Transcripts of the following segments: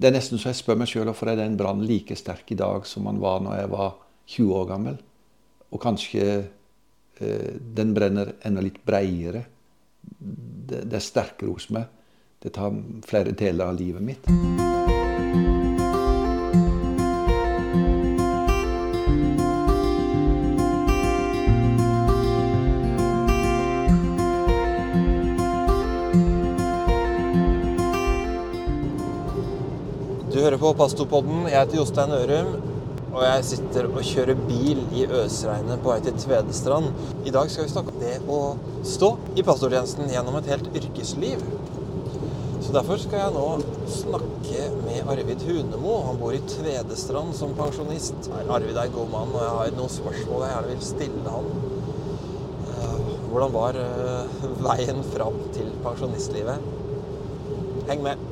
Det er nesten så jeg spør meg sjøl hvorfor er den brannen like sterk i dag som den var når jeg var 20 år gammel. Og kanskje eh, den brenner enda litt breiere. Det, det er sterkere hos meg. Det tar flere deler av livet mitt. På Pastorpodden. Jeg heter Jostein Ørum. Og jeg sitter og kjører bil i øsregnet på vei til Tvedestrand. I dag skal vi snakke om det å stå i pastortjenesten gjennom et helt yrkesliv. Så derfor skal jeg nå snakke med Arvid Hunemo. Han bor i Tvedestrand som pensjonist. Arvid er en god mann, og jeg har noen spørsmål jeg gjerne vil stille han. Eh, Hvordan var eh, veien fram til pensjonistlivet? Heng med.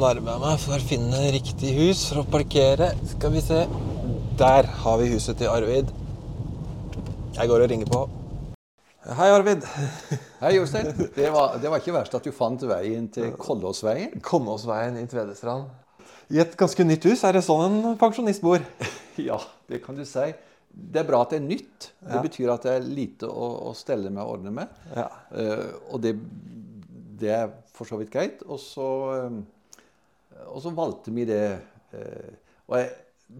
Nærmer jeg meg for å finne riktig hus for å parkere. Skal vi se. Der har vi huset til Arvid. Jeg går og ringer på. Hei, Arvid. Hei, Jostein. Det var, det var ikke verst at du fant veien til Kollåsveien. Kollåsveien i Tvedestrand. I et ganske nytt hus. Er det sånn en pensjonist bor? Ja, det kan du si. Det er bra at det er nytt. Det Ja. betyr at det er lite å, å stelle med og ordne med. Ja. Uh, og det, det er for så vidt greit. Og så, eh, og så valgte vi det eh, Og jeg,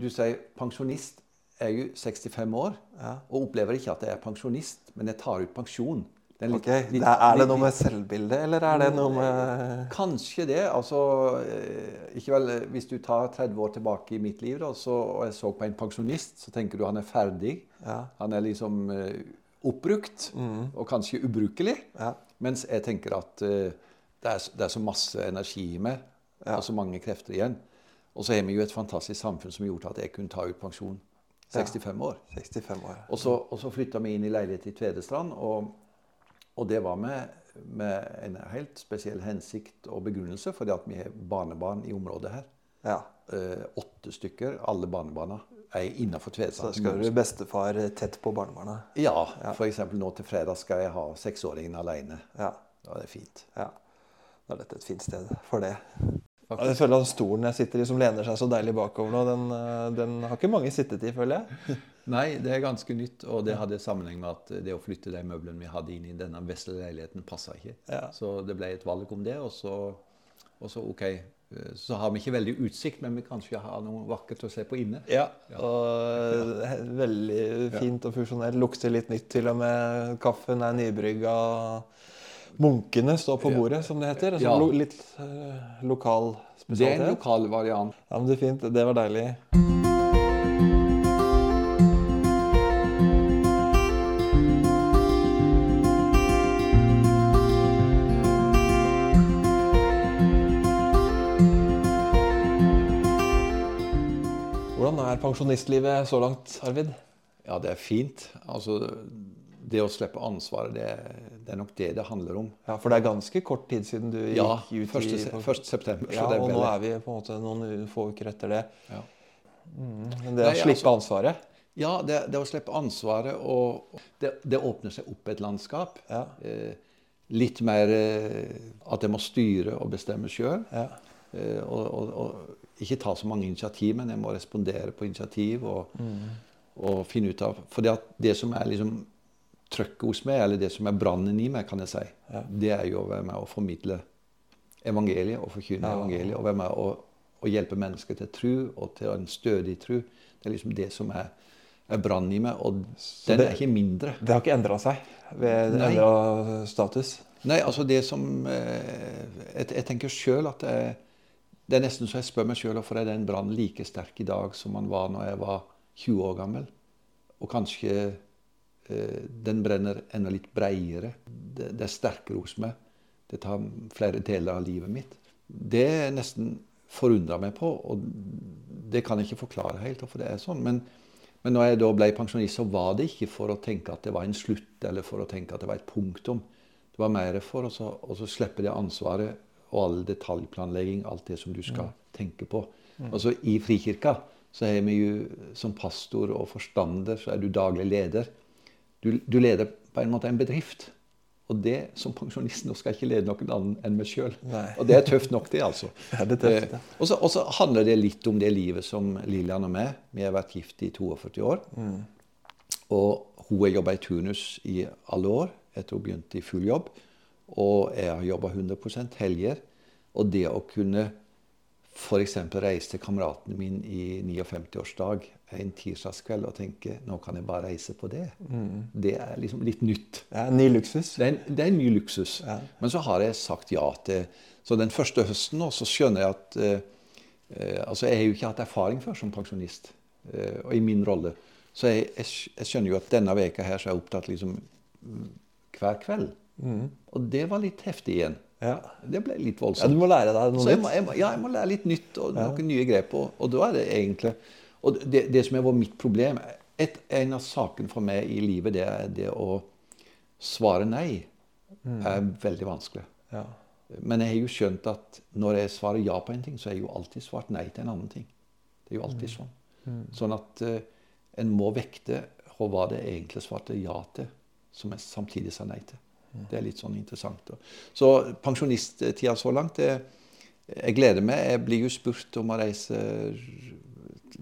du sier pensjonist. Jeg er jo 65 år Ja. og opplever ikke at jeg er pensjonist, men jeg tar ut pensjon. Det litt- Ok, litt- det Er det noe med selvbildet, eller er det noe med Kanskje det. altså, eh, ikke vel, Hvis du tar 30 år tilbake i mitt liv, da, så, og jeg så på en pensjonist, så tenker du han er ferdig. Ja. Han er liksom eh, oppbrukt, og kanskje ubrukelig. Ja. Mens jeg tenker at det, er, det er så masse energi i meg, og så mange krefter igjen. Og så har vi jo et fantastisk samfunn som gjorde at jeg kunne ta ut pensjon 65 år. 65 år. Og så, og så flytta vi inn i leilighet i Tvedestrand, og, og det var med, med en helt spesiell hensikt og begrunnelse, fordi at vi har barnebarn i området her. Ja. Eh, åtte stykker. Alle barnebarna er innafor Så Tvedestrand. skal du bestefar tett på barnebarna. Ja, f.eks. nå til fredag skal jeg ha seksåringen alene. Ja. Da er det fint. ja. Da er dette et fint sted for det. Ja, jeg føler at stolen jeg sitter i som lener seg så deilig bakover nå, den, eh, den har ikke mange sittet i, føler jeg. Nei, det er ganske nytt, og det hadde sammenheng med at det å flytte de møblene vi hadde inn i denne vesle leiligheten, passa ikke. Ja. Så det ble et valg om det, og så, og så OK. eh, Så har vi ikke veldig utsikt, men vi kanskje har noe vakkert å se på inne. Ja, og ja. veldig fint og funksjonelt. Lukter litt nytt til og med. Kaffen er nybrygga. Munkene står på bordet, som det heter. Altså, Ja. lo, litt uh, lokal Det er en lokal variant. Ja, men det er fint. Det var deilig. Hvordan er pensjonistlivet så langt, Arvid? Ja, det er fint. Altså, det å slippe ansvaret, det, det er nok det det handler om. Ja, For det er ganske kort tid siden du gikk Ja, ut første, i se- 1. september. Ja, og nå er vi på en måte noen få uker etter det. Ja. Men det å Nei, slippe altså- ansvaret Ja, det, det å slippe ansvaret og det, det åpner seg opp et landskap. Ja. Eh, litt mer eh, at jeg må styre og bestemme sjøl. Ja. Eh, og, og, og ikke ta så mange initiativ, men jeg må respondere på initiativ og, og finne ut av For det som er liksom trøkket hos meg, eller det som er brannen i meg, kan jeg si, det er jo å være med å formidle evangeliet og forkynne Ja. evangeliet. Og være med å, å hjelpe mennesker til tru og til en stødig tru. Det er liksom det som er, er brannen i meg, og den det- er ikke mindre. Det har ikke endra seg ved endra status? Nei, altså det som eh, Jeg, jeg tenker sjøl at det er, det er nesten så jeg spør meg sjøl hvorfor er den brannen like sterk i dag som den var når jeg var 20 år gammel. Og kanskje eh, den brenner enda litt breiere. Det, det er sterkere hos meg. Det tar flere deler av livet mitt. Det er nesten forundra meg på, og det kan jeg ikke forklare helt hvorfor det er sånn. Men, men når jeg da ble pensjonist, så var det ikke for å tenke at det var en slutt, eller for å tenke at det var et punktum. Det var mer for å så, å så slippe det ansvaret og all detaljplanlegging, alt det som du skal tenke på. Altså I Frikirka så er vi jo som pastor og forstander så er du daglig leder. Du, du leder på en måte en bedrift. Og det som pensjonist nå skal jeg ikke lede noen annen enn meg sjøl. Og det er tøft nok, det, altså. Ja, det er tøft, ja. Eh, og så handler det litt om det livet som Lillian og meg Vi har vært gift i 42 år. Mm. Og hun har jobba i turnus i alle år etter hun begynte i full jobb. Og jeg har jobba 100% helger. Og det å kunne f.eks. reise til kameraten min i 59-årsdag en tirsdagskveld og tenke nå kan jeg bare reise på det. Mm. Det er liksom litt nytt. Ja, Ny luksus. Det er, en, det er en ny luksus. Ja. Men så har jeg sagt ja til Så den første høsten nå, så skjønner jeg at eh, eh Altså, jeg har jo ikke hatt erfaring før som pensjonist. Eh, og i min rolle. Så jeg, jeg, jeg, skjønner jo at denne veka her så er jeg opptatt liksom hver kveld. Mm. Og det var litt heftig igjen. Ja. Det ble litt voldsomt. Ja, Du må lære deg noe nytt? Jeg må, ja, jeg må lære litt nytt og ja. noen nye grep. Og, og, da er det egentlig Og det, det som var mitt problem et, En av sakene for meg i livet, det er det å svare nei. Mm. er veldig vanskelig. Ja. Men jeg har jo skjønt at når jeg svarer ja på en ting, så har jeg jo alltid svart nei til en annen ting. Det er jo alltid mm. sånn. Mm. Sånn at uh, en må vekte hva det egentlig svarte ja til, som jeg samtidig sa nei til. Det er litt sånn interessant. Så pensjonisttida så langt det, Jeg gleder meg. Jeg blir jo spurt om å reise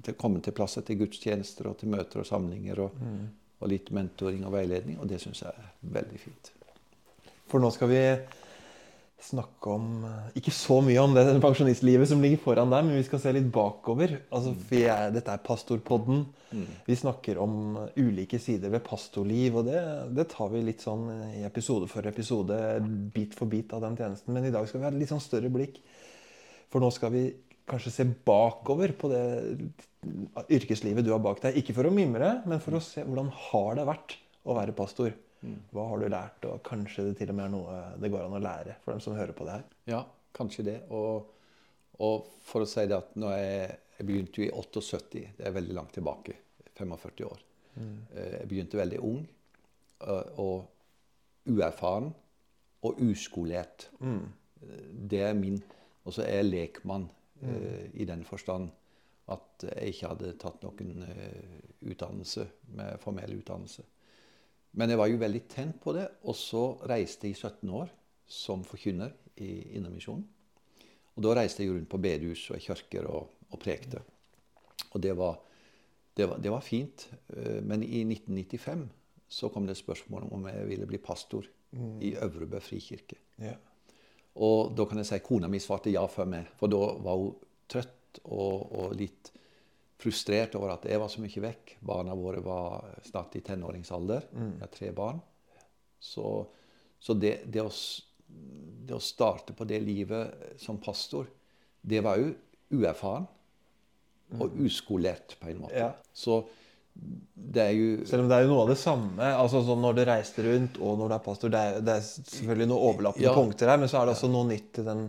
til komme til plasser til gudstjenester og til møter og samlinger. Og, mm. og litt mentoring og veiledning. Og det syns jeg er veldig fint. For nå skal vi snakke om Ikke så mye om det pensjonistlivet som ligger foran deg, men vi skal se litt bakover. Altså, er, dette er Pastorpodden. Mm. Vi snakker om ulike sider ved pastorliv, og det, det, tar vi litt sånn i episode for episode, bit for bit av den tjenesten. Men i dag skal vi ha et litt sånn større blikk. For nå skal vi kanskje se bakover på det yrkeslivet du har bak deg. Ikke for å mimre, men for å se hvordan har det vært å være pastor. Hva har du lært, og kanskje det til og med er noe det går an å lære for dem som hører på det her? Ja, kanskje det. Og, og for å si det at når jeg, jeg begynte jo i 78, det er veldig langt tilbake. 45 år. Mm. Eh, jeg begynte veldig ung og uerfaren og uskolert. Mm. Det er min Og så er jeg lekmann mm. i den forstand at jeg ikke hadde tatt noen utdannelse med formell utdannelse. Men jeg var jo veldig tent på det. Og så reiste jeg i 17 år som forkynner i Indremisjonen. Og da reiste jeg rundt på bedehus og i kirker og, og prekte. Og det var, det, var, det var, fint. Eh, men i 1995 så kom det spørsmål om jeg ville bli pastor mm. i Øvrebø frikirke. Ja. Og da kan jeg si kona mi svarte ja for meg, for da var hun trøtt og, og litt frustrert over at jeg var så mye vekk. Barna våre var snart i tenåringsalder. Mm. Jeg har tre barn. Så, så det, det, å, det, å, starte på det livet som pastor, det var jo uerfaren og mm. uskolert på en måte. Ja. Så det er jo Selv om det er jo noe av det samme. altså sånn Når du reiste rundt og når du er pastor, det er, det er selvfølgelig noen overlappende ja. punkter her, men så er det også noe nytt i den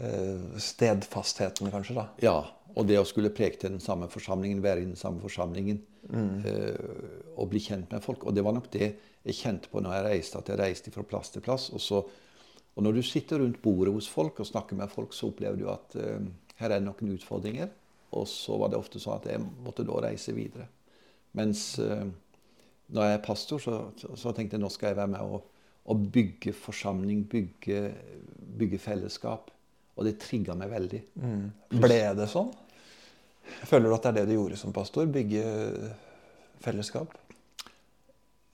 uh, stedfastheten, kanskje? da. Ja, og det å skulle preke til den samme forsamlingen, være i den samme forsamlingen mm. uh, og bli kjent med folk. Og det var nok det jeg kjente på når jeg reiste, at jeg reiste fra plass til plass. Og, så, og når du sitter rundt bordet hos folk og snakker med folk, så opplever du at uh, her er det noen utfordringer. Og så var det ofte sånn at jeg måtte da reise videre. Mens uh, når jeg er pastor, så, så, så, tenkte jeg nå skal jeg være med og, og bygge forsamling, bygge, bygge fellesskap. Og det trigga meg veldig. Mm. Ble det sånn? Føler du at det er det du gjorde som pastor? Bygge fellesskap?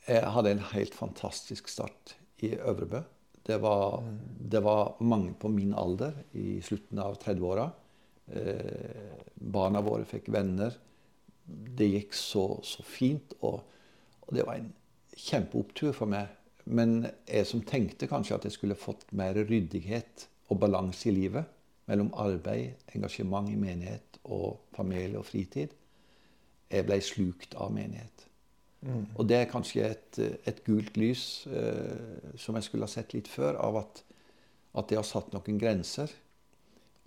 Jeg hadde en helt fantastisk start i Øvrebø. Det var, mm. det var mange på min alder i slutten av 30-åra. Eh, barna våre fikk venner. Det gikk så, så fint. Og, og, det var en kjempeopptur for meg. Men jeg som tenkte kanskje at jeg skulle fått mer ryddighet og balanse i livet mellom arbeid, engasjement i menighet og familie og fritid. Jeg ble slukt av menighet. Mm. Og det er kanskje et, et gult lys eh, som jeg skulle ha sett litt før, av at, at det har satt noen grenser.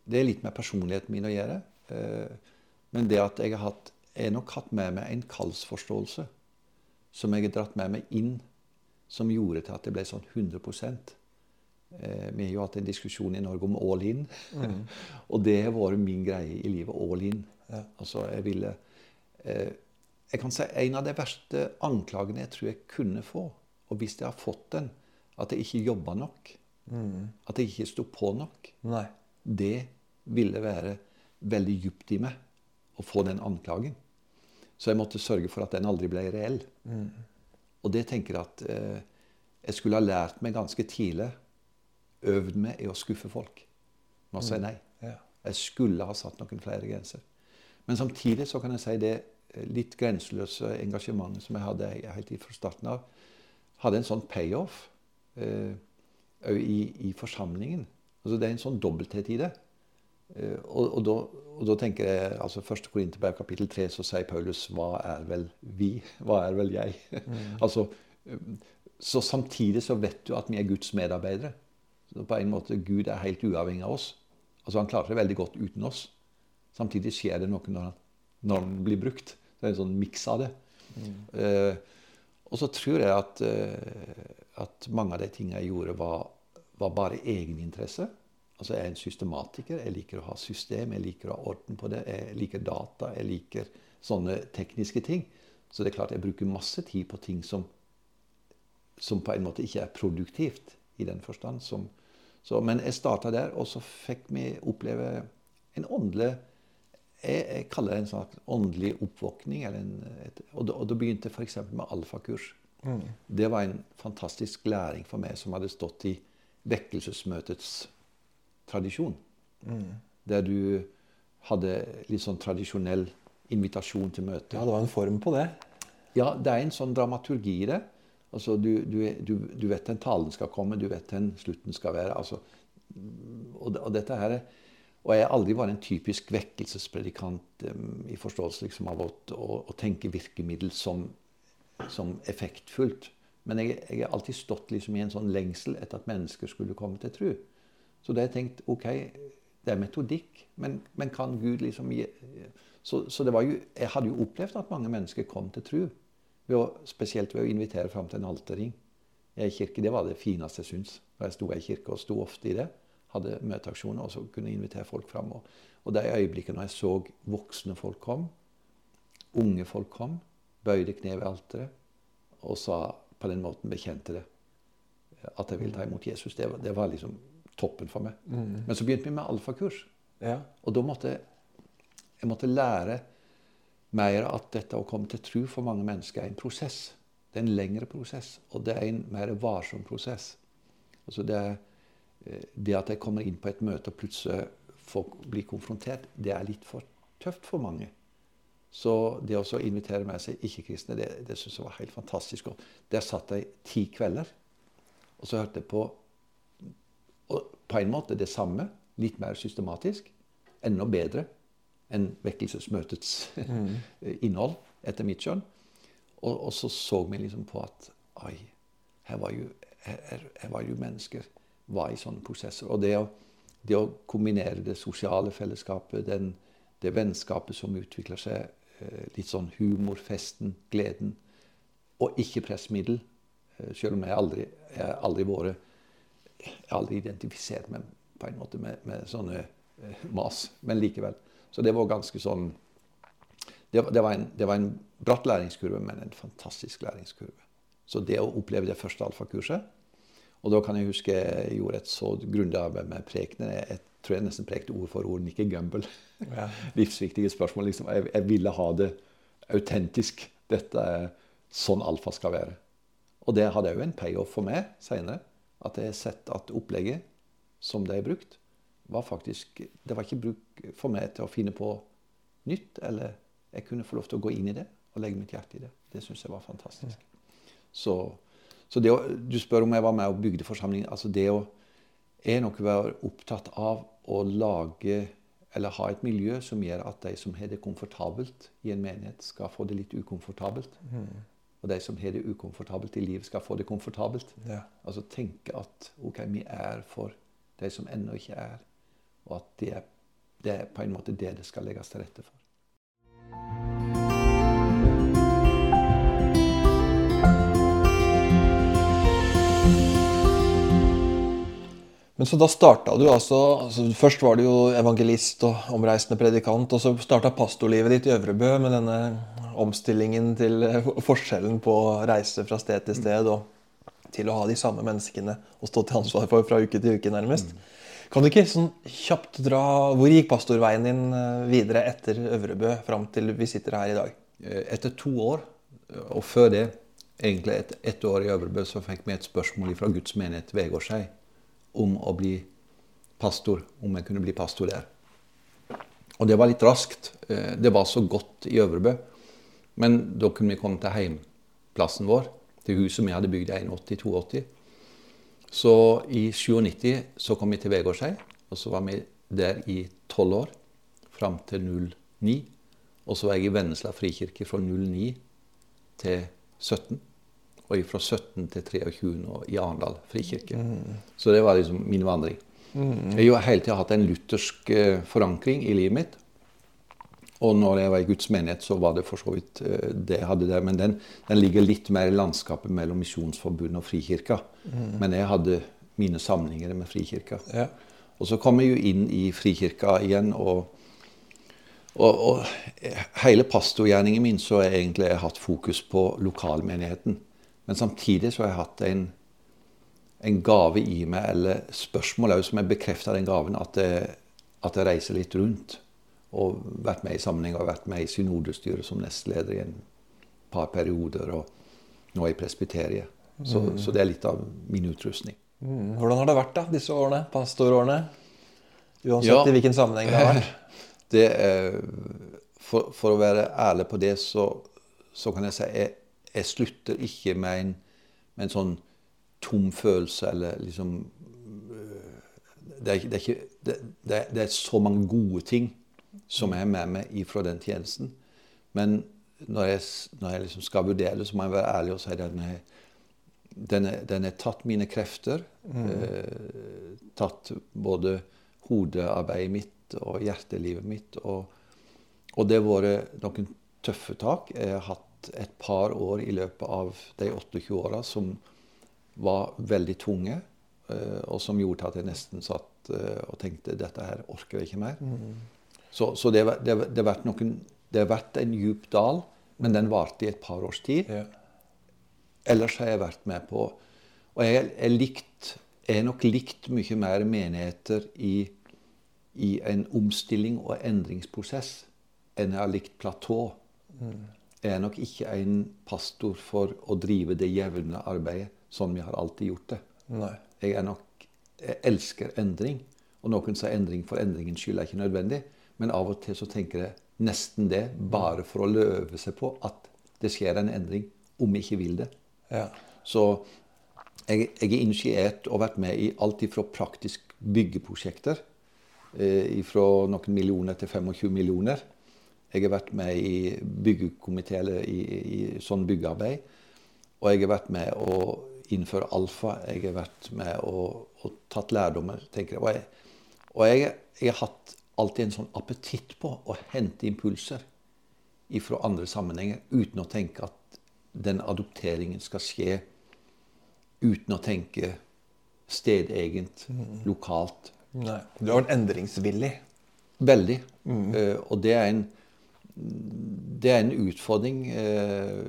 Det er litt med personligheten min å gjøre. Eh, men det at jeg har hatt, jeg nok hatt med meg en kallsforståelse som jeg har dratt med meg inn, som gjorde til at det ble sånn 100 Eh, vi har jo hatt en diskusjon i Norge om all in. Mm. og det har vært min greie i livet. All in. Ja. Altså, jeg ville eh, Jeg kan si en av de verste anklagene jeg tror jeg kunne få, og hvis jeg har fått den, at jeg ikke jobba nok, mm. at jeg ikke sto på nok, Nei. det ville være veldig djupt i meg å få den anklagen. Så jeg måtte sørge for at den aldri ble reell. Mm. Og det tenker jeg at eh, jeg skulle ha lært meg ganske tidlig øvd meg i å skuffe folk med å si mm. nei. Jeg skulle ha satt noen flere grenser. Men samtidig så kan jeg si det litt grenseløse engasjementet som jeg hadde helt fra starten av, hadde en sånn payoff uh, i, i, forsamlingen. Altså Det er en sånn dobbelthet i det. Eh, og, og, da, og, da, tenker jeg altså Første Korinterbrev kapittel 3 så sier Paulus 'Hva er vel vi? Hva er vel jeg?' Mm. altså, så samtidig så vet du at vi er Guds medarbeidere. Så på en måte Gud er helt uavhengig av oss. Altså Han klarer seg veldig godt uten oss. Samtidig skjer det noe når han, når han blir brukt. Det er en sånn miks av det. Mm. Uh, og så tror jeg at, uh, at, mange av de tingene jeg gjorde, var, var bare egeninteresse. Altså Jeg er en systematiker. Jeg liker å ha system, jeg liker å ha orden på det. Jeg liker data, jeg liker sånne tekniske ting. Så det er klart jeg bruker masse tid på ting som, som på en måte ikke er produktivt i den forstand. Som, så, men jeg starta der, og så fikk vi oppleve en åndelig jeg, jeg, kaller det en sånn åndelig oppvåkning. En, et, og, og begynte f.eks. med alfakurs. Mm. Det var en fantastisk læring for meg som hadde stått i vekkelsesmøtets tradisjon. Mm. Der du hadde litt sånn tradisjonell invitasjon til møte. Ja, det var en form på det. Ja, det er en sånn dramaturgi i det. Altså, du, du, du, vet den talen skal komme, du vet den slutten skal være. Altså, og, og, dette her og jeg har aldri vært en typisk vekkelsespredikant um, i forståelse liksom, av å, å, å, tenke virkemiddel som, som effektfullt. Men jeg, jeg, har alltid stått liksom, i en sånn lengsel etter at mennesker skulle komme til tro. Så da har jeg tenkt ok, det er metodikk, men, men kan Gud liksom gi så, så, det var jo, jeg hadde jo opplevd at mange mennesker kom til tro. Ved å, spesielt ved å invitere fram til en alterring. I kirke, Det var det fineste jeg syns. Jeg sto i kirke og sto ofte i det. Hadde møteaksjoner og så kunne invitere folk fram. Og, og de øyeblikkene når jeg så voksne folk kom, unge folk kom, bøyde kne ved alteret og sa på den måten bekjente det. At jeg ville ta imot Jesus. Det var, det var liksom toppen for meg. Mm. Men så begynte vi med alfakurs. Ja. Og da måtte jeg måtte lære mer at dette å komme til tro for mange mennesker er en prosess. Det er en lengre prosess, og det er en mer varsom prosess. Altså det, eh, det, at jeg kommer inn på et møte og plutselig folk blir konfrontert, det er litt for tøft for mange. Så det å invitere med seg ikke-kristne, det, det syns jeg var helt fantastisk. Og der satt jeg ti kvelder, og så hørte jeg på og på en måte det samme, litt mer systematisk, enda bedre enn vekkelsesmøtets mm. innhold, etter mitt skjønn. Og, og, så så vi liksom på at oi, her var jo, her, her var jo mennesker var i sånne prosesser. Og det å, det å kombinere det sosiale fellesskapet, den, det vennskapet som utvikler seg, eh, litt sånn humor, festen, gleden, og ikke pressmiddel, eh, selv om jeg aldri, jeg aldri vært Jeg har aldri identifisert meg på en måte med, med sånne eh, mas, men likevel. Så det var ganske sånn det, det, var en, det, var en, bratt læringskurve, men en fantastisk læringskurve. Så det å oppleve det første alfakurset Og da kan jeg huske jeg gjorde et så grundig arbeid med prekener. Jeg, tror jeg nesten prekte ord for ord Nikki Gumbel. Ja. Livsviktige spørsmål. Liksom. Jeg, jeg, ville ha det autentisk. Dette er sånn alfa skal være. Og det hadde òg en payoff for meg seinere. At jeg har sett at opplegget som det er brukt, var faktisk Det var ikke bruk for meg til å finne på nytt. Eller jeg kunne få lov til å gå inn i det og legge mitt hjerte i det. Det syns jeg var fantastisk. Så, så det å, du spør om jeg var med og bygde forsamlingen. altså det å er nok være opptatt av å lage eller ha et miljø som gjør at de som har det komfortabelt i en menighet, skal få det litt ukomfortabelt. Mm. Og de som har det ukomfortabelt i livet, skal få det komfortabelt. Ja. Altså tenke at ok, vi er for de som ennå ikke er. Og at det det er på en måte det det skal legges til rette for. Men så da starta du altså, altså Først var du jo evangelist og omreisende predikant, og så starta pastorlivet ditt i Øvrebø med denne omstillingen til eh, forskjellen på å reise fra sted til sted og til å ha de samme menneskene å stå til ansvar for fra uke til uke, nærmest. Kan du ikke sånn kjapt dra Hvor gikk pastorveien din eh, videre etter Øvrebø fram til vi sitter her i dag? Eh, etter to år, og før det, egentlig et, ett år i Øvrebø, så fikk vi et spørsmål fra Guds menighet Vegårshei om å bli pastor, om jeg kunne bli pastor der. Og det var litt raskt. Det var så godt i Øvrebø. Men da kunne vi komme til heimplassen vår, til huset vi hadde bygd i 81-82. Så i 97 så kom vi til Vegårshei, og så var vi der i tolv år. Fram til 09. Og så var jeg i Vennesla frikirke fra 09 til 17. Og fra 17 til 23 nå i Arendal frikirke. Mm. Så det var liksom min vandring. Mm. Jeg har hele tida hatt en luthersk eh, forankring i livet mitt. Og når jeg var i Guds menighet, så var det for så vidt eh, det jeg hadde der. Men den, den ligger litt mer i landskapet mellom Misjonsforbundet og Frikirka. Mm. Men jeg hadde mine samlinger med Frikirka. Ja. Og så kom jeg jo inn i Frikirka igjen. og, og, og hele pastorgjerningen min så har jeg egentlig hatt fokus på lokalmenigheten. Men samtidig så har jeg hatt en, en gave i meg, eller spørsmål òg, som jeg bekrefta den gaven, at jeg, at jeg reiser litt rundt og vært med i sammenheng og vært med i synodestyret som nestleder i en par perioder, og nå i presbyteriet. Så, mm. så, det er litt av min utrustning. Mm. Hvordan har det vært da, disse årene, pastorårene? Uansett ja, i hvilken sammenheng det har vært? Det, for, for, å være ærlig på det, så, så kan jeg si jeg, jeg slutter ikke med en, med en, sånn tom følelse eller liksom øh, det er, det, er ikke, det, det er, så mange gode ting som er med meg ifra den tjenesten. Men når jeg, når jeg liksom skal vurdere det, så må jeg være ærlig og si at den har tatt mine krefter. Mm. Eh, tatt både hodearbeidet mitt og hjertelivet mitt. Og, og det har vært noen tøffe tak. Jeg har hatt et par år i løpet av de 28 åra som var veldig tunge, eh, og som gjorde at jeg nesten satt eh, og tenkte dette her orker jeg ikke mer. Mm. Så, så det, det, det, har noen, det, har vært en djup dal, men den varte i et par års tid. Ja. Ellers har jeg vært med på Og jeg er likt, jeg nok likt mye mer menigheter i, i, en omstilling og endringsprosess enn jeg har likt platå. Mm. Jeg er nok ikke en pastor for å drive det jevne arbeidet sånn vi har alltid gjort det. Nei. Jeg er nok, jeg elsker endring. Og noen sier endring for endringens skyld er ikke nødvendig. Men av og til så tenker jeg nesten det, bare for å løve seg på at det skjer en endring, om vi ikke vil det. Ja. Så jeg, jeg er initiert og vært med i alt ifra praktisk byggeprosjekter eh, fra noen millioner til 25 millioner. Jeg har vært med i byggekomité eller i, i, sånn byggearbeid. Og jeg har vært med å innføre alfa. Jeg har vært med og, og tatt lærdommer. tenker jeg. Og jeg, og jeg, jeg har hatt alltid en sånn appetitt på å hente impulser fra andre sammenhenger uten å tenke at den adopteringen skal skje uten å tenke stedegent, mm. lokalt. Nei. Du har vært endringsvillig. Veldig. Mm. Uh, og det er en det er en utfordring uh,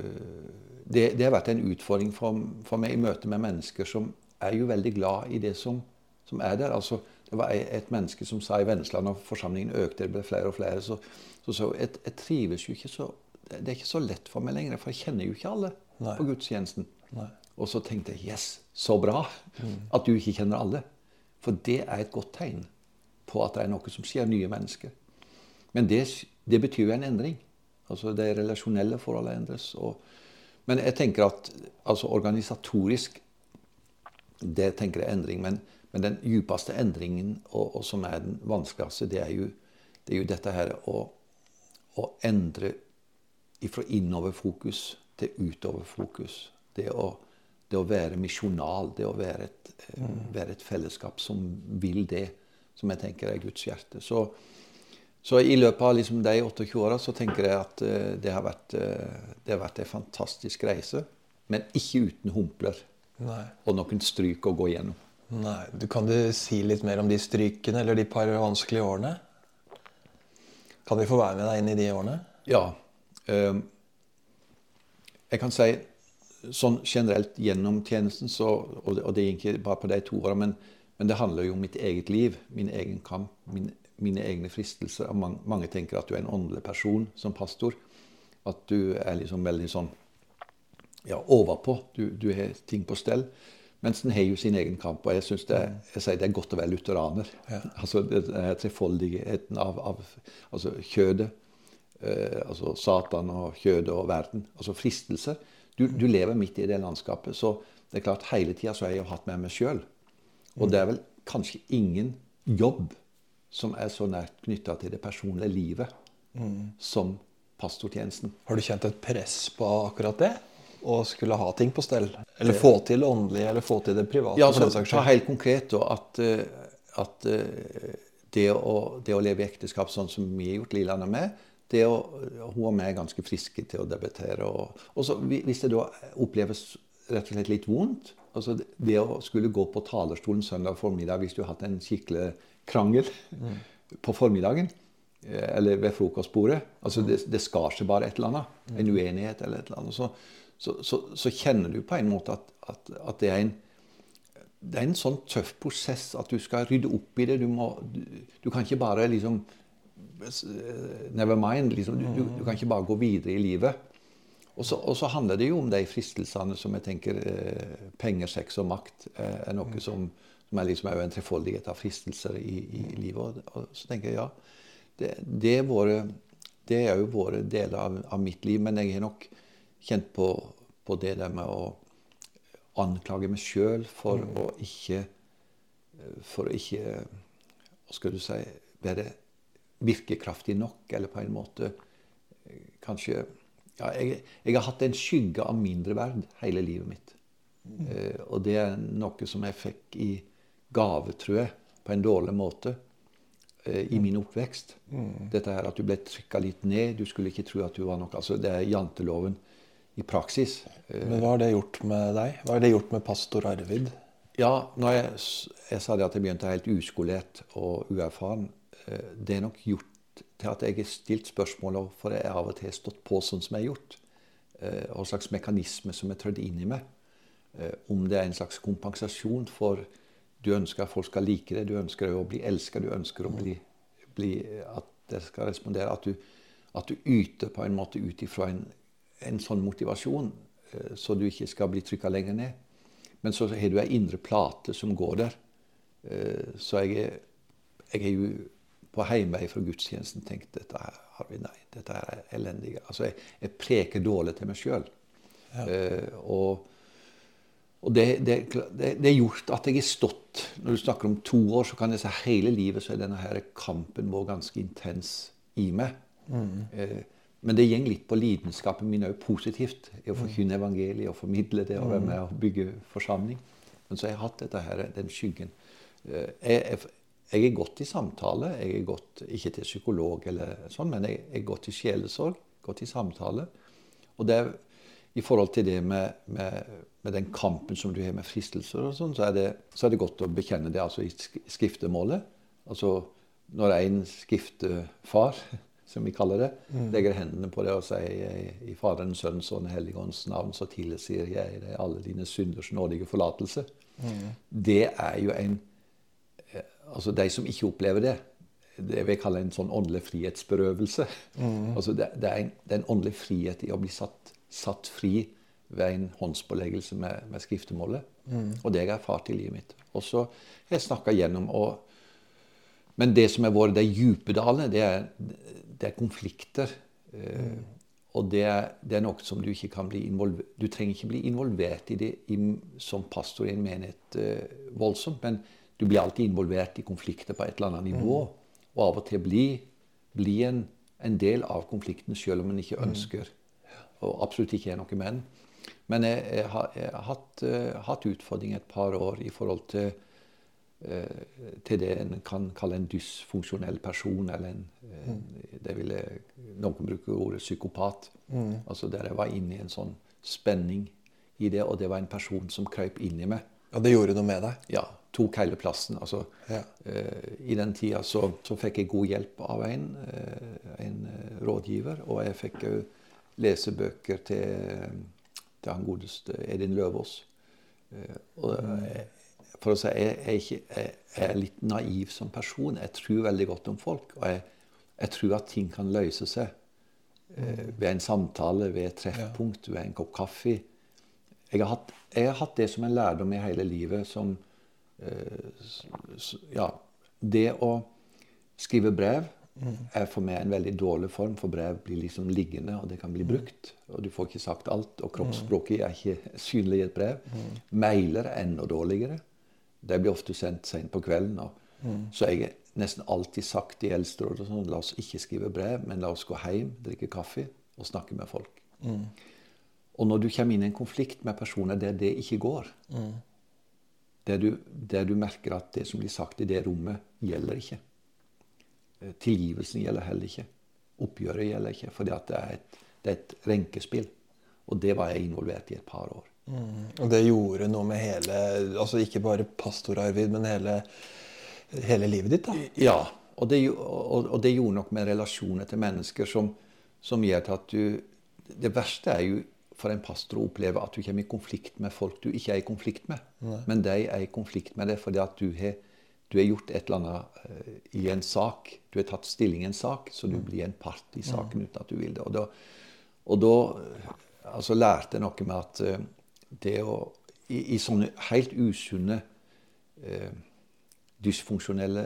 det, det, har vært en utfordring for, for, meg i møte med mennesker som er jo veldig glad i det som, som er der. altså det var et menneske som sa i Vennesland, når forsamlingen økte, det ble flere og flere, så sa jeg, jeg trives jo ikke så Det er ikke så lett for meg lenger, for jeg kjenner jo ikke alle Nei. på gudstjenesten. Nei. Og så tenkte jeg yes, så bra mm. at du ikke kjenner alle. For det er et godt tegn på at det er noe som skjer, nye mennesker. Men det, det betyr jo en endring. Altså Det relasjonelle forholdet endres. Og, men jeg tenker at altså organisatorisk Det tenker jeg er endring. men men den djupeste endringen, og, og, som er den vanskeligste, det er jo, det er jo dette her å, å endre fra innoverfokus til utoverfokus. Det å, det å være misjonal, det å være et, eh, mm. være et, fellesskap som vil det, som jeg tenker er Guds hjerte. Så, så i løpet av liksom de 28 åra så tenker jeg at uh, det, har vært, uh, det har vært en fantastisk reise. Men ikke uten humpler Nei. og noen stryk å gå igjennom. Nei, du Kan du si litt mer om de strykene eller de par vanskelige årene? Kan vi få være med deg inn i de årene? Ja. Eh, jeg kan si sånn generelt gjennom tjenesten, så, og, det, er ikke bare på de to årene, men, men, det handler jo om mitt eget liv, min egen kamp, min, mine egne fristelser. Mange, mange, tenker at du er en åndelig person som pastor. At du er liksom veldig sånn ja, overpå. Du, du har ting på stell. Mens den har jo sin egen kamp. Og jeg syns det, det, er godt å være lutheraner. Ja. Altså trefoldigheten av, av altså kjødet. Eh, altså Satan og kjødet og verden. Altså fristelser. Du, du, lever midt i det landskapet. Så det er klart, hele tida så har jeg jo hatt med meg sjøl. Og det er vel kanskje ingen jobb som er så nært knytta til det personlige livet mm. som pastortjenesten. Har du kjent et press på akkurat det? Å skulle ha ting på stell? Eller få til åndelig, eller få til det private? Ja, så, ta helt konkret da, at, eh, at eh, det, å, det, å, leve i ekteskap sånn som vi har gjort Lilland med, det å, hun og meg er ganske friske til å debattere. Og, og så, hvis det da oppleves rett og slett litt vondt altså Det å skulle gå på talerstolen søndag formiddag hvis du har hatt en skikkelig krangel mm. på formiddagen eh, eller ved frokostbordet. Altså det, det skar seg bare et eller annet. En mm. uenighet eller et eller annet. Så, så, så, så kjenner du på en måte at, at, at, det er en det er en sånn tøff prosess at du skal rydde opp i det. Du, må, du, du kan ikke bare liksom Never mind. Liksom. Du, du, kan ikke bare gå videre i livet. Og så, og så, handler det jo om de fristelsene som jeg tenker eh, penger, sex og makt eh, er noe som, som er liksom en trefoldighet av fristelser i, i livet. Og, og, så tenker jeg ja, det, det, er, våre, det er jo våre deler av, av, mitt liv. Men jeg har nok kjent på, på det der med å anklage meg sjøl for mm. å ikke For å ikke Hva skal du si Være virkekraftig nok, eller på en måte kanskje ja, jeg, jeg, har hatt en skygge av mindreverd hele livet mitt. Mm. Eh, og det er noe som jeg fikk i gave, tror jeg, på en dårlig måte eh, i min oppvekst. Mm. Dette her at du ble trykka litt ned. Du skulle ikke tro at du var noe. Altså, det er janteloven i praksis. Eh, Men hva har det gjort med deg? Hva har det gjort med pastor Arvid? Ja, når jeg, jeg sa det at jeg begynte helt uskolert og uerfaren, eh, det er nok gjort til at jeg har stilt spørsmål for jeg av og til har stått på sånn som jeg har gjort. Hva slags mekanisme som er trødd inn i meg. Om det er en slags kompensasjon for du ønsker at folk skal like det, du ønsker å bli elska, du ønsker å bli, bli, at det skal respondere. At du, at du yter på en måte ut ifra en, en, sånn motivasjon, eh, så du ikke skal bli trykka lenger ned. Men så har du ei indre plate som går der. Eh, så jeg er, jeg er jo på heimvei fra gudstjenesten tenkt dette her har vi nei, dette her er elendig. Altså, jeg, jeg preker dårlig til meg sjøl. Ja. Uh, og og det, det, det, det, har gjort at jeg har stått Når du snakker om to år, så kan jeg si hele livet så er denne her kampen vår ganske intens i meg. Mm. Eh, men det går litt på lidenskapen min òg positivt. I å forkynne evangeliet og formidle det og være med og bygge forsamling. Men så har jeg hatt dette her, den skyggen. Eh, jeg, jeg, jeg er godt i samtale. Jeg er godt, ikke til psykolog, eller sånn, men jeg er godt i sjelesorg. Godt i samtale. Og det i forhold til det med, med, med, den kampen som du har med fristelser, og sånn, så, det, så er det godt å bekjenne det altså i skriftemålet. Altså når en skriftefar, som vi kaller det, mm. legger hendene på det og sier i Faderens, Sønnens og Den hellige ånds navn, så tilsier jeg deg alle dine synders nådige forlatelse. Mm. Det er jo en eh, Altså de som ikke opplever det, det vil jeg kalle en sånn åndelig frihetsberøvelse. Mm. Altså det, det, er en, det er en åndelig frihet i å bli satt satt fri ved en håndspåleggelse med, med skriftemålet. Mm. Og det har jeg erfart i livet mitt. Og så har jeg snakka gjennom og, Men det som har vært de dype dalene, det er, det er konflikter. Mm. Og det er, det er, noe som du ikke kan bli involvert Du trenger ikke bli involvert i det i, som pastor i en menighet uh, voldsomt, men du blir alltid involvert i konflikter på et eller annet nivå. Mm. Og av og til bli, bli en, en, del av konflikten selv om en ikke mm. ønsker og absolutt ikke er noe menn. Men jeg, jeg, har, jeg har, hatt, uh, hatt utfordringer et par år i forhold til, til det en kan kalle en dysfunksjonell person. Eller en, uh, mm. det ville, Noen bruker ordet psykopat. Mm. Altså Der jeg var inne i en sånn spenning i det, og det var en person som krøp inn i meg. Og det gjorde noe med deg? Ja. tok hele plassen. Altså, Ja. eh, I den tida så, så fikk jeg god hjelp av en, eh, en eh, rådgiver. Og jeg fikk òg lesebøker til, til han godeste Edin Løvaas. Eh, og eh, for å si, jeg, jeg, ikke, jeg, jeg er litt naiv som person. Jeg tror veldig godt om folk. Og jeg, tror at ting kan løse seg eh, ved en samtale, ved et treffpunkt, ved en kopp kaffe. Jeg har, hatt, har hatt det som en lærdom i hele livet som eh, Ja, det å skrive brev er for meg en veldig dårlig form, for brev blir liksom liggende, og det kan bli brukt. Og du får ikke sagt alt, og kroppsspråket er ikke synlig i et brev. Mailer er enda dårligere. De blir ofte sendt sent på kvelden. Og, Så jeg har nesten alltid sagt i Eldsterådet sånn, la oss ikke skrive brev, men la oss gå hjem, drikke kaffe og snakke med folk. Og når du kommer inn i en konflikt med personer der det ikke går, der, du, der du merker at det som blir sagt i det rommet, gjelder ikke. Eh, Tilgivelsen gjelder heller ikke. Oppgjøret gjelder ikke, fordi det er et, det er et renkespill. Og det var jeg involvert i et par år. Og det gjorde noe med hele Altså ikke bare pastor Arvid, men hele, hele livet ditt, da. Ja, og det, og, og det gjorde nok med relasjoner til mennesker som, som gjør at du Det verste er jo for en pastor å oppleve at du kommer i konflikt med folk du ikke er i konflikt med. Men de er i konflikt med deg fordi at du har, du har gjort et eller annet eh, i en sak. Du har tatt stilling i en sak, så du blir en part i saken uten at du vil det. Og da, og da eh, altså, lærte jeg noe med at eh, det å I, i sånne helt usunne eh, dysfunksjonelle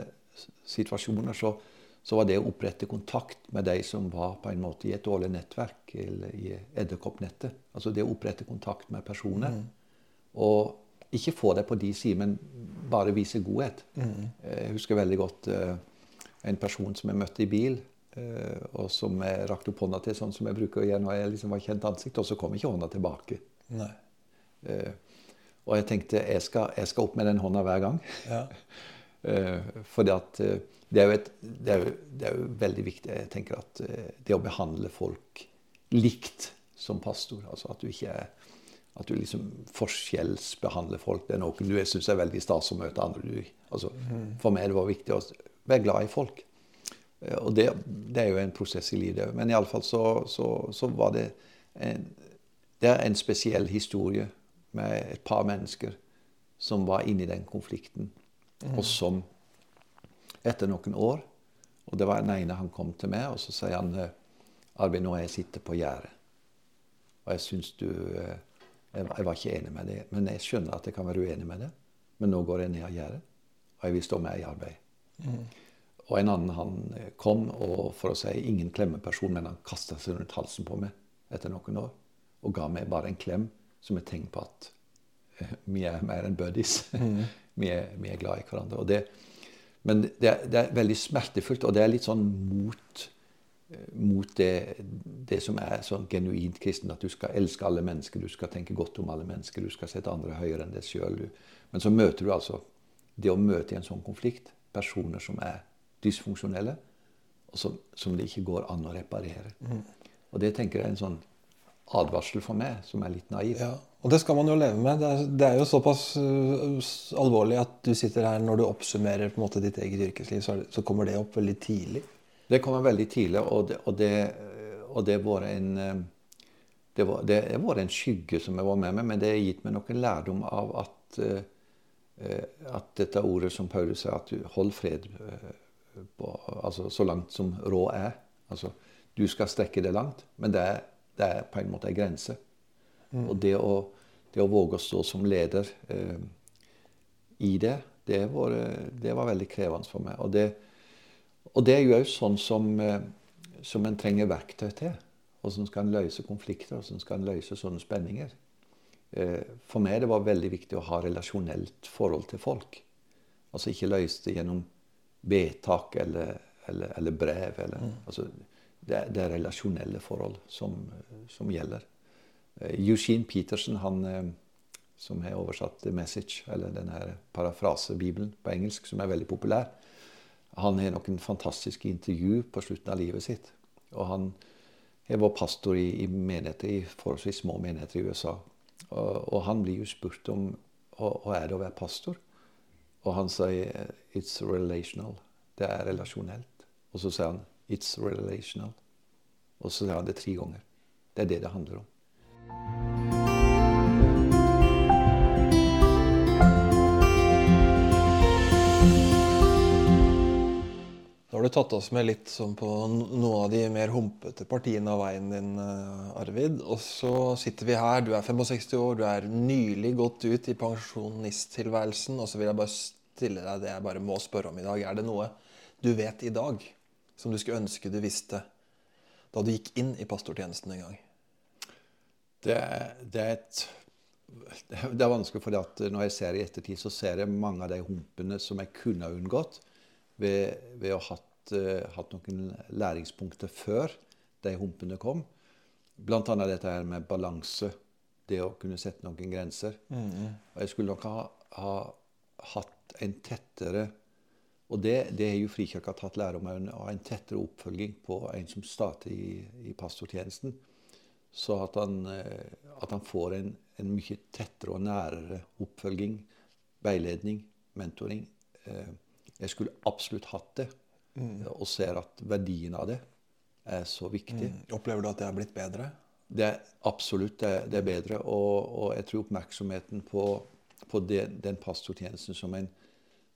situasjoner, så, så var det å opprette kontakt med de som var på en måte i et dårlig nettverk, eller i edderkoppnettet. Altså det å opprette kontakt med personer. Og ikke få det på de sider, men bare vise godhet. Mm. Jeg husker veldig godt eh, en person som jeg møtte i bil, eh, og som jeg rakte opp hånda til, sånn som jeg bruker å gjøre når jeg liksom var kjent ansikt, og så kom ikke hånda tilbake. Nei. Eh, og jeg tenkte jeg skal, jeg skal opp med den hånda hver gang. Ja. for fordi at eh, det er, det, er det er jo veldig viktig. Jeg tenker at eh, det å behandle folk likt som pastor, altså at du ikke er at du liksom forskjellsbehandler folk. Det er noe du syns er veldig stas å møte andre. Altså, For meg det var viktig å være glad i folk. Eh, Og det, det er jo en prosess i livet. Men iallfall så, så, så var det en, det er en spesiell historie med et par mennesker som var inne i den konflikten, og som etter noen år Og det var den ene han kom til meg, og så sier han eh, Arvid, nå har jeg sittet på gjerdet. Og jeg syns du eh, jeg, var ikke enig med det. Men jeg skjønner at jeg kan være uenig med det. Men nå går jeg ned av gjerdet, og jeg vil stå med i arbeid. Og en annen han eh, kom, og for å si ingen klemmeperson, men han kasta seg rundt halsen på meg etter noen år. Og ga meg bare en klem som et tegn på at eh, vi er mer enn buddies. vi, er, vi er glad i hverandre. Det, men det, er- det er veldig smertefullt, og det er litt sånn mot, eh, mot det, det som er sånn genuint kristen. At du skal elske alle mennesker, du skal tenke godt om alle mennesker, du skal sette andre høyere enn deg sjøl. Men så møter du altså det å møte i en sånn konflikt personer som er dysfunksjonelle, og som, som det ikke går an å reparere. Og det tenker jeg er en sånn advarsel for meg, som er litt naiv. Ja, og det skal man jo leve med. Det er, det er jo såpass uh, alvorlig at du sitter her når du oppsummerer på en måte ditt eget yrkesliv, så, det, så kommer det opp veldig tidlig. Det kommer veldig tidlig, og det, og det, og det var en eh, det var, vært en skygge som jeg var med meg, men det har gitt meg noen lærdom av at, eh, at dette ordet som Paulus sier, at du hold fred på, altså så langt som råd er. Altså, du skal strekke det langt, men det er, det er på en måte en grense. Og det å, det å våge å stå som leder eh, i det, det var, det var veldig krevende for meg. Og det, og det er jo òg sånn som, eh, som en trenger verktøy til. Som skal en løse konflikter, som skal en løse sånne spenninger. Eh, For meg det var veldig viktig å ha relasjonelt forhold til folk. Altså ikke løse det gjennom vedtak eller, eller, eller brev. Eller, altså, det, det er relasjonelle forhold som, som gjelder. Eh, Eugene Peterson, han eh, som har oversatt The Message, eller denne parafrasebibelen på engelsk, som er veldig populær, han har noen fantastiske intervju på slutten av livet sitt. Og han har vært pastor i, i menigheter, i forholdsvis små menigheter i USA. Og, og han blir jo spurt om hva er det å være pastor. Og han sier 'it's relational'. Det er relasjonelt. Og så sier han 'it's relational'. Og så sier han det tre ganger. Det er det det handler om. Da har du tatt oss med litt sånn på noen av de mer humpete partiene av veien din, eh, Arvid. Og så sitter vi her. Du er 65 år, du er nylig gått ut i pensjonisttilværelsen. Og så vil jeg bare stille deg det jeg bare må spørre om i dag. Er det noe du vet i dag som du skulle ønske du visste da du gikk inn i pastortjenesten en gang? Det, det, er et det er vanskelig, for når jeg ser i ettertid, så ser jeg mange av de humpene som jeg kunne ha unngått ved, ved å ha hatt, uh, hatt, noen læringspunkter før de humpene kom. Blant annet dette her med balanse. Det å kunne sette noen grenser. Mm. Og jeg skulle nok ha, ha, hatt en tettere Og det, det er jo Frikirka tatt lære om, en, en tettere oppfølging på en som starter i, i pastortjenesten. Så at han, uh, at han får en, en, mye tettere og nærere oppfølging, veiledning, mentoring. Uh, jeg skulle absolutt hatt det. Mm. Og ser at verdien av det er så viktig. Mm. Opplever du at det har blitt bedre? Det er Absolutt. Det, det er bedre. Og, og, jeg tror oppmerksomheten på, på det, den pastortjenesten som en,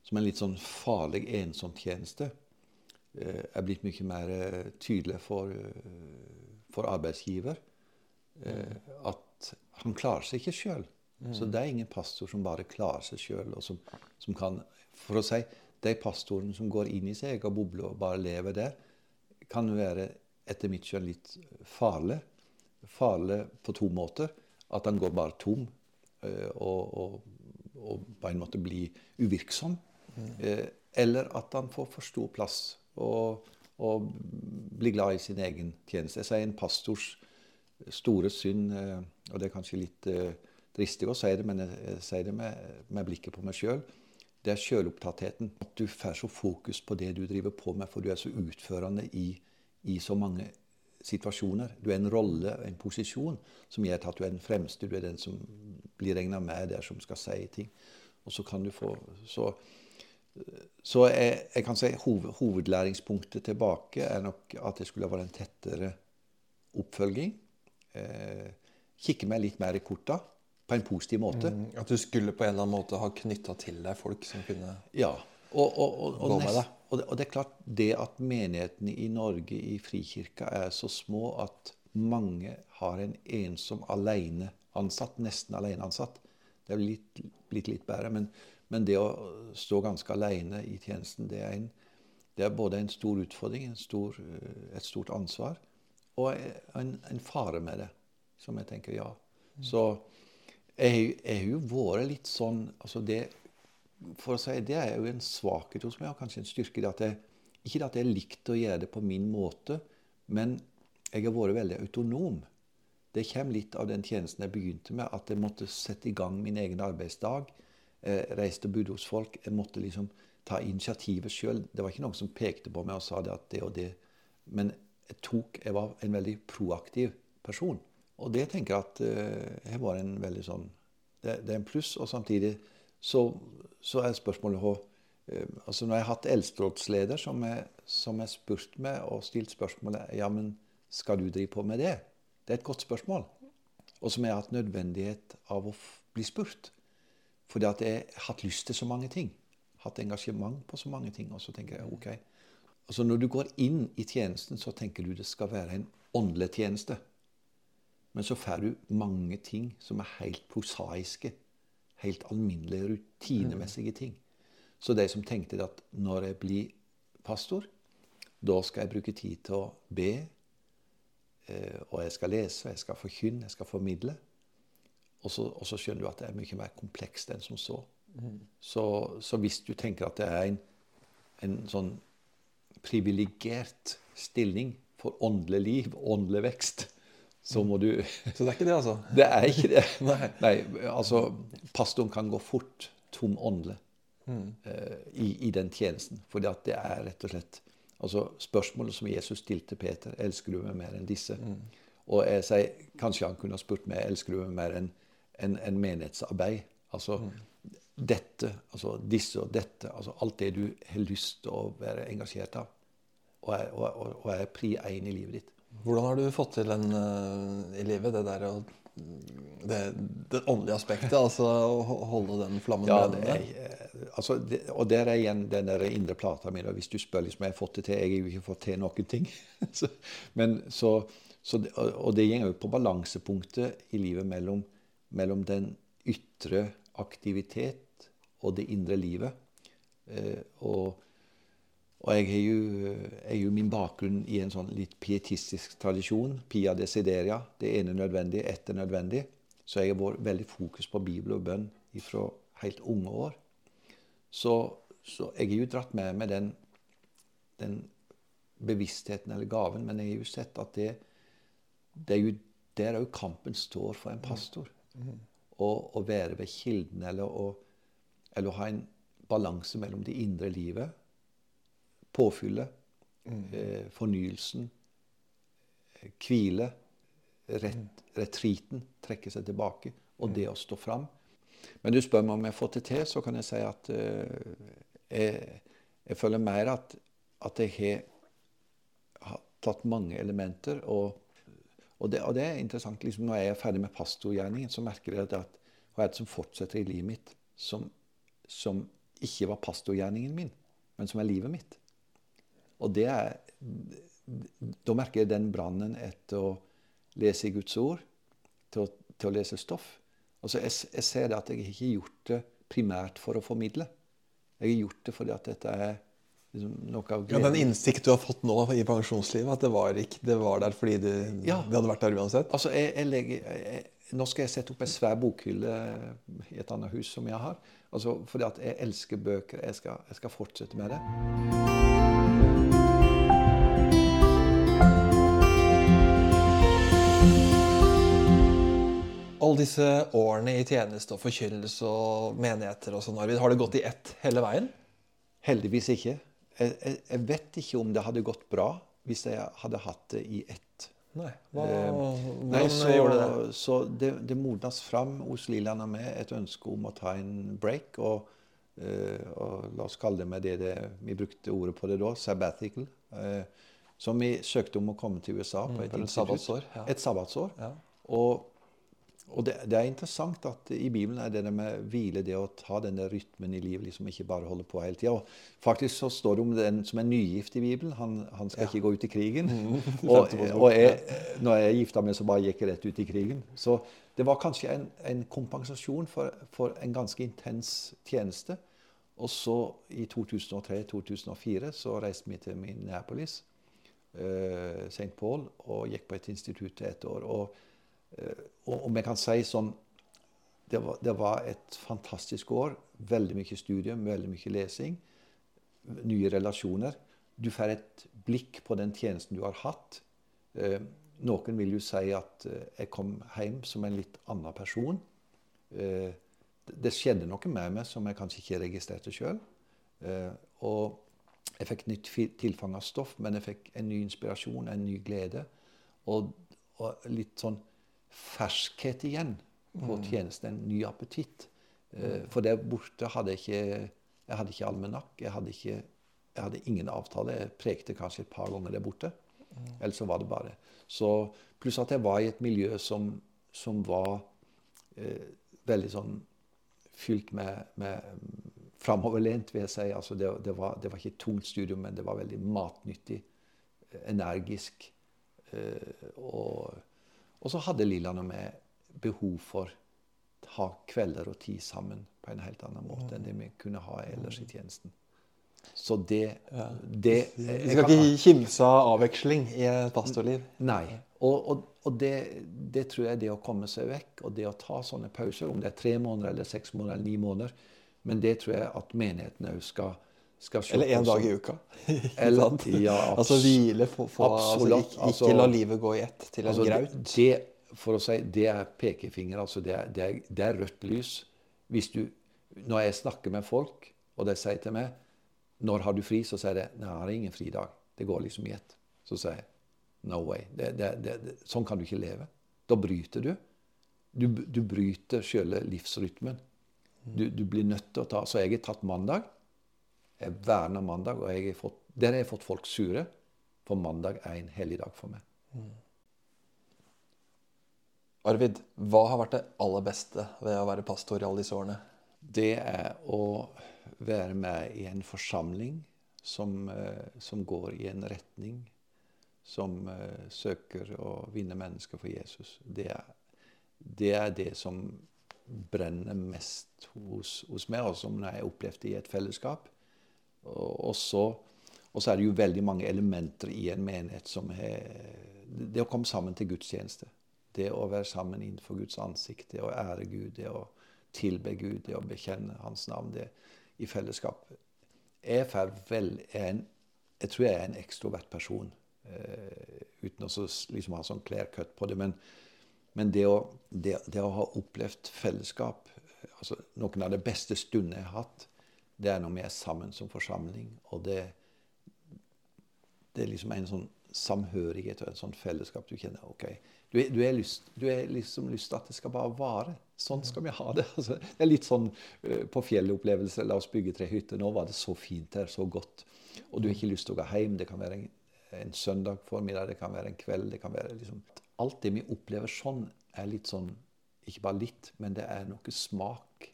som en litt sånn farlig ensom-tjeneste eh, er blitt mye mer eh, tydelig for, eh, for arbeidsgiver. At han klarer seg ikke sjøl. Mm. Så det er ingen pastor som bare klarer seg sjøl, og som, som, kan For å si de pastorene som går inn i sin egen boble og bare lever der, kan være etter mitt skjønn litt farlig. Farlig på to måter. At han går bare tom og, og, og på en måte blir uvirksom. Mm. Eller at han får for stor plass og, og blir glad i sin egen tjeneste. Jeg sier en pastors store synd, eh, og det er kanskje litt dristig å si det, men jeg sier det med, med blikket på meg sjøl det er sjølopptattheten. At du får så fokus på det du driver på med, for du er så utførende i, i så mange situasjoner. Du er en rolle, en posisjon, som gjør at du er den fremste. Du er den som blir regna med der, som skal si ting. Og så kan du få Så, så jeg, jeg, kan si hoved, hovedlæringspunktet tilbake er nok at det skulle vært en tettere oppfølging. Eh, kikke meg litt mer i korta på en positiv måte. Mm, at du skulle på en eller annen måte ha knytta til deg folk som kunne ja. og, og, og, gå med deg? Og det, og det, er klart, det at menighetene i Norge i Frikirka er så små at mange har en ensom aleneansatt, nesten aleneansatt Det er blitt, blitt litt bedre, men, men, det å stå ganske alene i tjenesten, det er, en, det er både en stor utfordring, en stor, et stort ansvar, og en, en, fare med det, som jeg tenker ja. Så jeg har jo vært litt sånn altså det, For å si det er jo en svakhet hos meg, og kanskje en styrke. Det at jeg, ikke at jeg likte å gjøre det på min måte, men jeg har vært veldig autonom. Det kommer litt av den tjenesten jeg begynte med, at jeg måtte sette i gang min egen arbeidsdag. Eh, reiste og bodde hos folk. Jeg måtte liksom ta initiativet sjøl. Det var ikke noen som pekte på meg og sa det at det og det. Men jeg, tok, jeg var en veldig proaktiv person. Og det tenker jeg at uh, var vært en veldig sånn det, det, er en pluss. Og samtidig så, så er spørsmålet uh, altså Når jeg har hatt eldsterådsleder som jeg spurt med og stilt spørsmålet ja, men skal du drive på med det? Det er et godt spørsmål. Og som jeg har hatt nødvendighet av å bli spurt. Fordi at jeg har hatt lyst til så mange ting. Hatt engasjement på så mange ting. Og så tenker jeg OK. Altså Når du går inn i tjenesten, så tenker du det skal være en åndelig tjeneste. Men så får du mange ting som er helt prosaiske. Helt alminnelige, rutinemessige ting. Så de som tenkte at når jeg blir pastor, da skal jeg bruke tid til å be, eh, og jeg skal lese, jeg skal forkynne, jeg skal formidle. Og så, og så, skjønner du at det er mye mer komplekst enn som så. Mm. Så, så, hvis du tenker at det er en, en sånn privilegert stilling for åndelig liv, åndelig vekst, så må du Så det er ikke det, altså? Det er ikke det. Nei. Nei. altså, Pastoren kan gå fort tom åndelig mm. uh, i, i, den tjenesten. For det er rett og slett altså Spørsmålet som Jesus stilte Peter, 'Elsker du meg mer enn disse?' Mm. Og jeg sier, Kanskje han kunne ha spurt meg 'Elsker du meg mer enn en, en menighetsarbeid?' Altså dette, altså disse og dette. altså Alt det du har lyst til å være engasjert av. Og er, og, og, og er pri én i livet ditt. Hvordan har du fått til den uh, i livet, det der å det, det åndelige aspektet? altså å holde den flammen ja, brennende? Eh, altså, det, og der er igjen den der indre plata mi. Hvis du spør liksom, jeg har fått det til Jeg har jo ikke fått til noen ting. så, men så, så og det går jo på balansepunktet i livet mellom, mellom den ytre aktivitet og det indre livet. Eh, og og jeg har jo, jeg jo min bakgrunn i en sånn litt pietistisk tradisjon. Pia desideria. Det ene nødvendig, ett er nødvendig. Så jeg har vært veldig fokus på Bibel og bønn fra helt unge år. Så, så jeg har jo dratt med meg den, den, bevisstheten eller gaven, men jeg har jo sett at det, det er jo der kampen står for en pastor. Mm. Å være ved kilden, eller å, eller å ha en balanse mellom det indre livet påfyllet, eh, fornyelsen, eh, hvile, ret, retriten, trekke seg tilbake, og det å stå fram. Men du spør meg om jeg har fått det til, så kan jeg si at uh, jeg, jeg, føler mer at, at jeg har, har, tatt mange elementer. Og, og, det, og det, er interessant. Liksom, når jeg er ferdig med pastorgjerningen, så merker jeg at hva er det som fortsetter i livet mitt, som, som ikke var pastorgjerningen min, men som er livet mitt. Og det er Da merker jeg den brannen etter å lese i Guds ord, til å, til å lese stoff. Altså jeg, jeg, ser det at jeg ikke har gjort det primært for å formidle. Jeg har gjort det fordi at dette er liksom. Ja, Den innsikt du har fått nå i pensjonslivet, at det var, ikke, det var der fordi det, ja. det hadde vært der uansett? Altså, jeg, jeg legger, nå skal jeg sette opp en svær bokhylle i et annet hus som jeg har. Altså, fordi at jeg elsker bøker. Jeg skal, jeg skal fortsette med det. Alle disse årene i tjeneste og forkynnelse og menigheter og sånn, Arvid, har det gått i ett hele veien? Heldigvis ikke. Jeg, jeg, vet ikke om det hadde gått bra hvis jeg hadde hatt det i ett. Nei, Hva, eh, hvordan nei, så, gjorde det? Så det, det modnes fram hos Lillian og meg et ønske om å ta en break. Og, uh, og la oss kalle det med det, det, vi brukte ordet på det da, sabbatical. Uh, som vi søkte om å komme til USA på et, mm, et sabbatsår. Ja. Et sabbatsår. Ja. Og og det, det, er interessant at i Bibelen er det med hvile, det å ta denne rytmen i livet, liksom ikke bare holde på hele tida. Faktisk så står det om den som er nygift i Bibelen. Han, han skal ja. ikke gå ut i krigen. Mm. og, og jeg, når jeg gifta meg, så bare gikk jeg rett ut i krigen. Så det var kanskje en, en kompensasjon for, for, en ganske intens tjeneste. Og så i 2003-2004 så reiste vi til Minneapolis, uh, St. Paul, og gikk på et institutt et år. Eh, og om jeg kan si sånn det var, det var, et fantastisk år. Veldig mye studium, veldig mye lesing. Nye relasjoner. Du får et blikk på den tjenesten du har hatt. Eh, noen vil jo si at eh, jeg kom hjem som en litt annen person. Eh, det skjedde noe med meg som jeg kanskje ikke registrerte sjøl. Eh, og jeg fikk nytt tilfang av stoff, men jeg fikk en ny inspirasjon, en ny glede. Og, og litt sånn ferskhet igjen på mm. tjenesten. En ny appetitt. Uh, for der borte hadde jeg ikke jeg hadde ikke almanakk. Jeg, hadde ikke, jeg hadde ingen avtale. Jeg prekte kanskje et par ganger der borte. Mm. Eller så var det bare. Så, pluss at jeg var i et miljø som, som var eh, veldig sånn fylt med, med framoverlent, vil jeg si. Altså det, det, var, det, var, ikke et tungt studium, men det var veldig matnyttig, energisk. Eh, og og så hadde Lilland og meg behov for å ha kvelder og tid sammen på en helt annen måte enn det vi kunne ha ellers i tjenesten. Så det, det Vi skal ikke kimse av avveksling i et pastorliv. Nei. Og, og, og det, det, tror jeg det å komme seg vekk, og det å ta sånne pauser, om det er tre måneder eller seks måneder eller ni måneder, men det tror jeg at menigheten òg skal eller én dag i uka. Eller, ja, altså hvile, for, for absolutt, altså, ikke, ikke altså, la livet gå i ett til en altså, graut. Det, for å si, det er pekefinger. altså det er, det, er, det er, rødt lys. Du, når jeg snakker med folk, og de sier til meg 'Når har du fri?' så sier de 'Nei, jeg har ingen fridag'. Det går liksom i ett. Så sier jeg 'No way'. sånn kan du ikke leve. Da bryter du. Du, du bryter sjøle livsrytmen. Du, du, blir nødt til å ta Så jeg har tatt mandag. Jeg verner mandag, og jeg har fått, der har jeg fått folk sure. For mandag er en hellig dag for meg. Mm. Arvid, hva har vært det aller beste ved å være pastor i alle disse årene? Det er å være med i en forsamling som, eh, som går i en retning som uh, søker å vinne mennesker for Jesus. Det er, det er, det som brenner mest hos, hos meg, og som jeg opplevde opplevd i et fellesskap. Og, så, og, så, er det jo veldig mange elementer i en menighet som er Det å komme sammen til gudstjeneste. Det å være sammen innenfor Guds ansikt, det å ære Gud, det å tilbe Gud, det å bekjenne Hans navn det i fellesskap. Jeg, vel, jeg, en, jeg tror jeg er en ekstrovert person. Uh, uten å liksom ha sånn cut på det. Men, men det, å, det, det, å, ha opplevd fellesskap altså Noen av de beste stundene jeg har hatt, det er når vi er sammen som forsamling. Og det, det er liksom en sånn samhørighet og et sånt fellesskap. Du kjenner ok, du, du, er lyst, du er liksom lyst til at det skal bare vare. Sånn skal vi ha det. Altså, det er litt sånn uh, på fjellopplevelse. La oss bygge tre hytter. Nå var det så fint her, så godt. Og du har ikke lyst til å gå hjem. Det kan være en en søndag formiddag, det kan være en kveld. det kan være liksom, Alt det vi opplever sånn, er litt sånn Ikke bare litt, men det er noe smak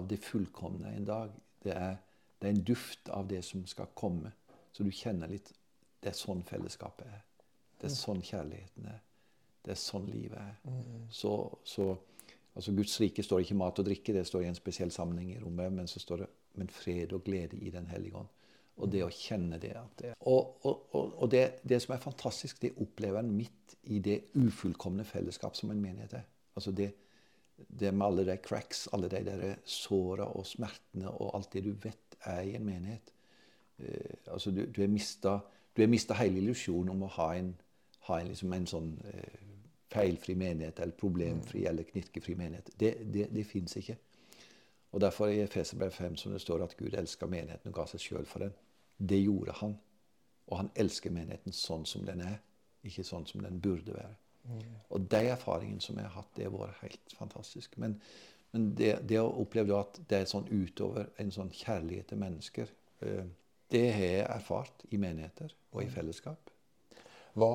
av det fullkomne en dag. Det er, det er en duft av det som skal komme. Så du kjenner litt Det er sånn fellesskapet er. Det er sånn kjærligheten er. Det er sånn livet er. Så, så altså Guds rike står ikke mat og drikke, det står i en spesiell sammenheng i rommet. Men så står det men fred og glede i Den hellige ånd. Og det å kjenne det. det og, og, og det, det, som er fantastisk, det opplever en midt i det ufullkomne fellesskap som en menighet er. Altså det, det med alle de cracks, alle de der såra og smertene og alt det du vet er i en menighet. Eh, altså du, du har mista hele illusjonen om å ha en, ha en, liksom en sånn eh, feilfri menighet eller problemfri eller knirkefri menighet. Det, det, det fins ikke. Og Derfor i Efeserbrev 5 som det står at Gud elsker menigheten og ga seg sjøl for den. Det gjorde han. Og han elsker menigheten sånn som den er, ikke sånn som den burde være. Og de erfaringene som jeg har hatt, det har vært helt fantastisk. Men, men det, det, å oppleve at det er sånn utover en sånn kjærlighet til mennesker, eh, det har jeg erfart i menigheter og i fellesskap. Hva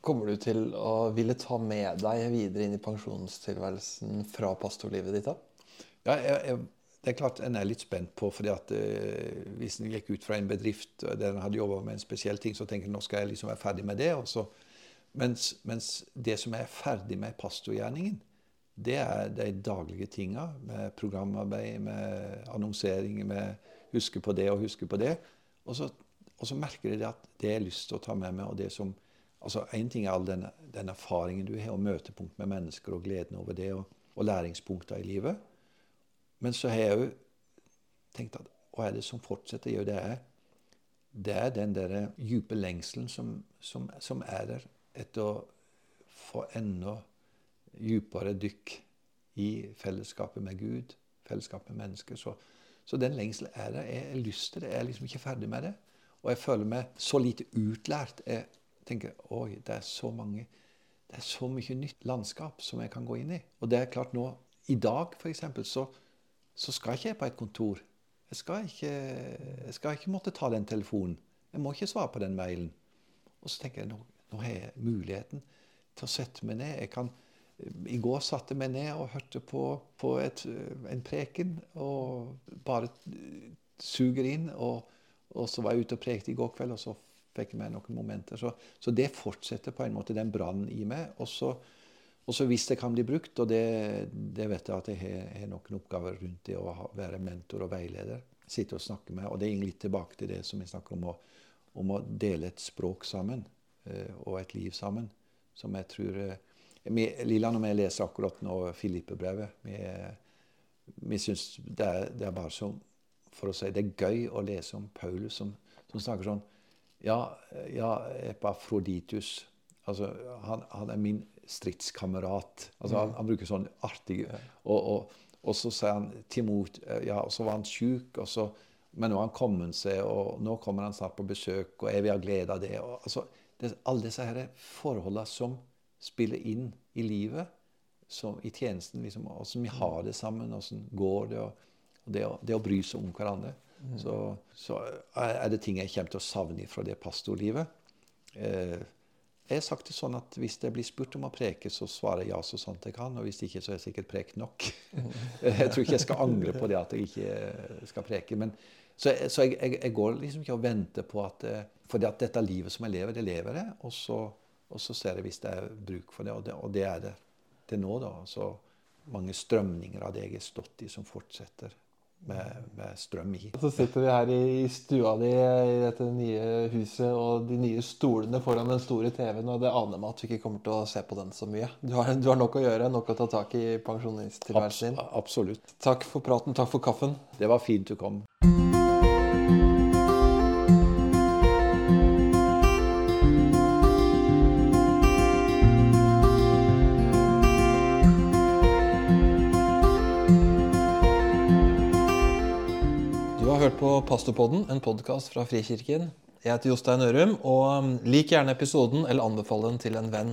kommer du til å ville ta med deg videre inn i pensjonstilværelsen fra pastorlivet ditt? da? Ja, jeg, jeg, det er klart en er litt spent på, fordi at eh, hvis en gikk ut fra en bedrift der en hadde jobba med en spesiell ting, så tenker en nå skal jeg liksom være ferdig med det. og Så, mens, mens, det som er ferdig med pastorgjerningen, det er de daglige tinga med programarbeid, med annonsering, med huske på det og huske på det. Og så, og så merker jeg at det jeg har lyst til å ta med meg, og det som altså Én ting er all den, den, erfaringen du har, og møtepunkt med mennesker, og gleden over det, og, og læringspunkter i livet. Men så har jeg òg tenkt at hva er det som fortsetter? Jo, det er, det er den der dype lengselen som, som, som, er der etter å få enda dypere dykk i fellesskapet med Gud, fellesskapet med mennesker. Så, så den lengselen er der. Jeg har lyst til det. Jeg er liksom ikke ferdig med det. Og jeg føler meg så lite utlært. Jeg tenker oi, det er så mange det er så mye nytt landskap som jeg kan gå inn i. Og det er klart nå, I dag, f.eks., så så skal ikke jeg på et kontor. Jeg skal ikke, jeg skal ikke måtte ta den telefonen. Jeg må ikke svare på den mailen. Og så tenker jeg nå, nå har jeg muligheten til å sette meg ned. Jeg kan, I går satte jeg meg ned og hørte på, på et, en preken og bare suger inn. Og, og, så var jeg ute og prekte i går kveld, og så fikk jeg meg noen momenter. Så, så det fortsetter på en måte den brannen i meg. Og så og så hvis det kan bli brukt, og det, det vet jeg at jeg har, har, noen oppgaver rundt det å være mentor og veileder, sitte og snakke med, og det er litt tilbake til det som vi snakker om, å, om å dele et språk sammen og et liv sammen, som jeg tror uh, Lilland og jeg leser akkurat nå Filippe-brevet. Vi, vi syns det, det, er bare så For å si det er gøy å lese om Paulus som, som snakker sånn Ja, ja Epafroditus. Altså, han, han er min stridskamerat. Altså, han, han, bruker sånn artige og, og, og, så sier han Timot Ja, og så var han sjuk, men nå har han kommet seg, og nå kommer han snart på besøk, og jeg vil ha glede av det. Og, altså, det alle disse her forholdene som spiller inn i livet, som, i tjenesten. liksom, Åssen vi har det sammen, åssen går det. og, og det, det, å, bry seg om hverandre. Mm. Så, så, er det ting jeg kommer til å savne fra det pastorlivet. Eh, jeg har sagt det sånn at Hvis jeg blir spurt om å preke, så svarer jeg ja så sant jeg kan. Og hvis ikke, så er jeg sikkert prekt nok. jeg tror ikke jeg skal angre på det at jeg ikke skal preke. Men, så, så jeg, jeg, jeg, går liksom ikke og venter på at For at dette livet som jeg lever, det lever jeg. Og så, og så ser jeg hvis det er bruk for det, og det, og det er det til nå. da, så mange strømninger av det jeg har stått i, som fortsetter med, med, strøm i. Så sitter vi her i stua di i dette nye huset og de nye stolene foran den store TV-en, og det aner meg at du ikke kommer til å se på den så mye. Du har, du har nok å gjøre, nok å ta tak i pensjonisttilværelsen din. Absolutt. Takk for praten, takk for kaffen. Det var fint du kom. Pastorpodden, en podkast fra Frikirken. Jeg heter Jostein Ørum, og um, lik gjerne episoden eller anbefal den til en venn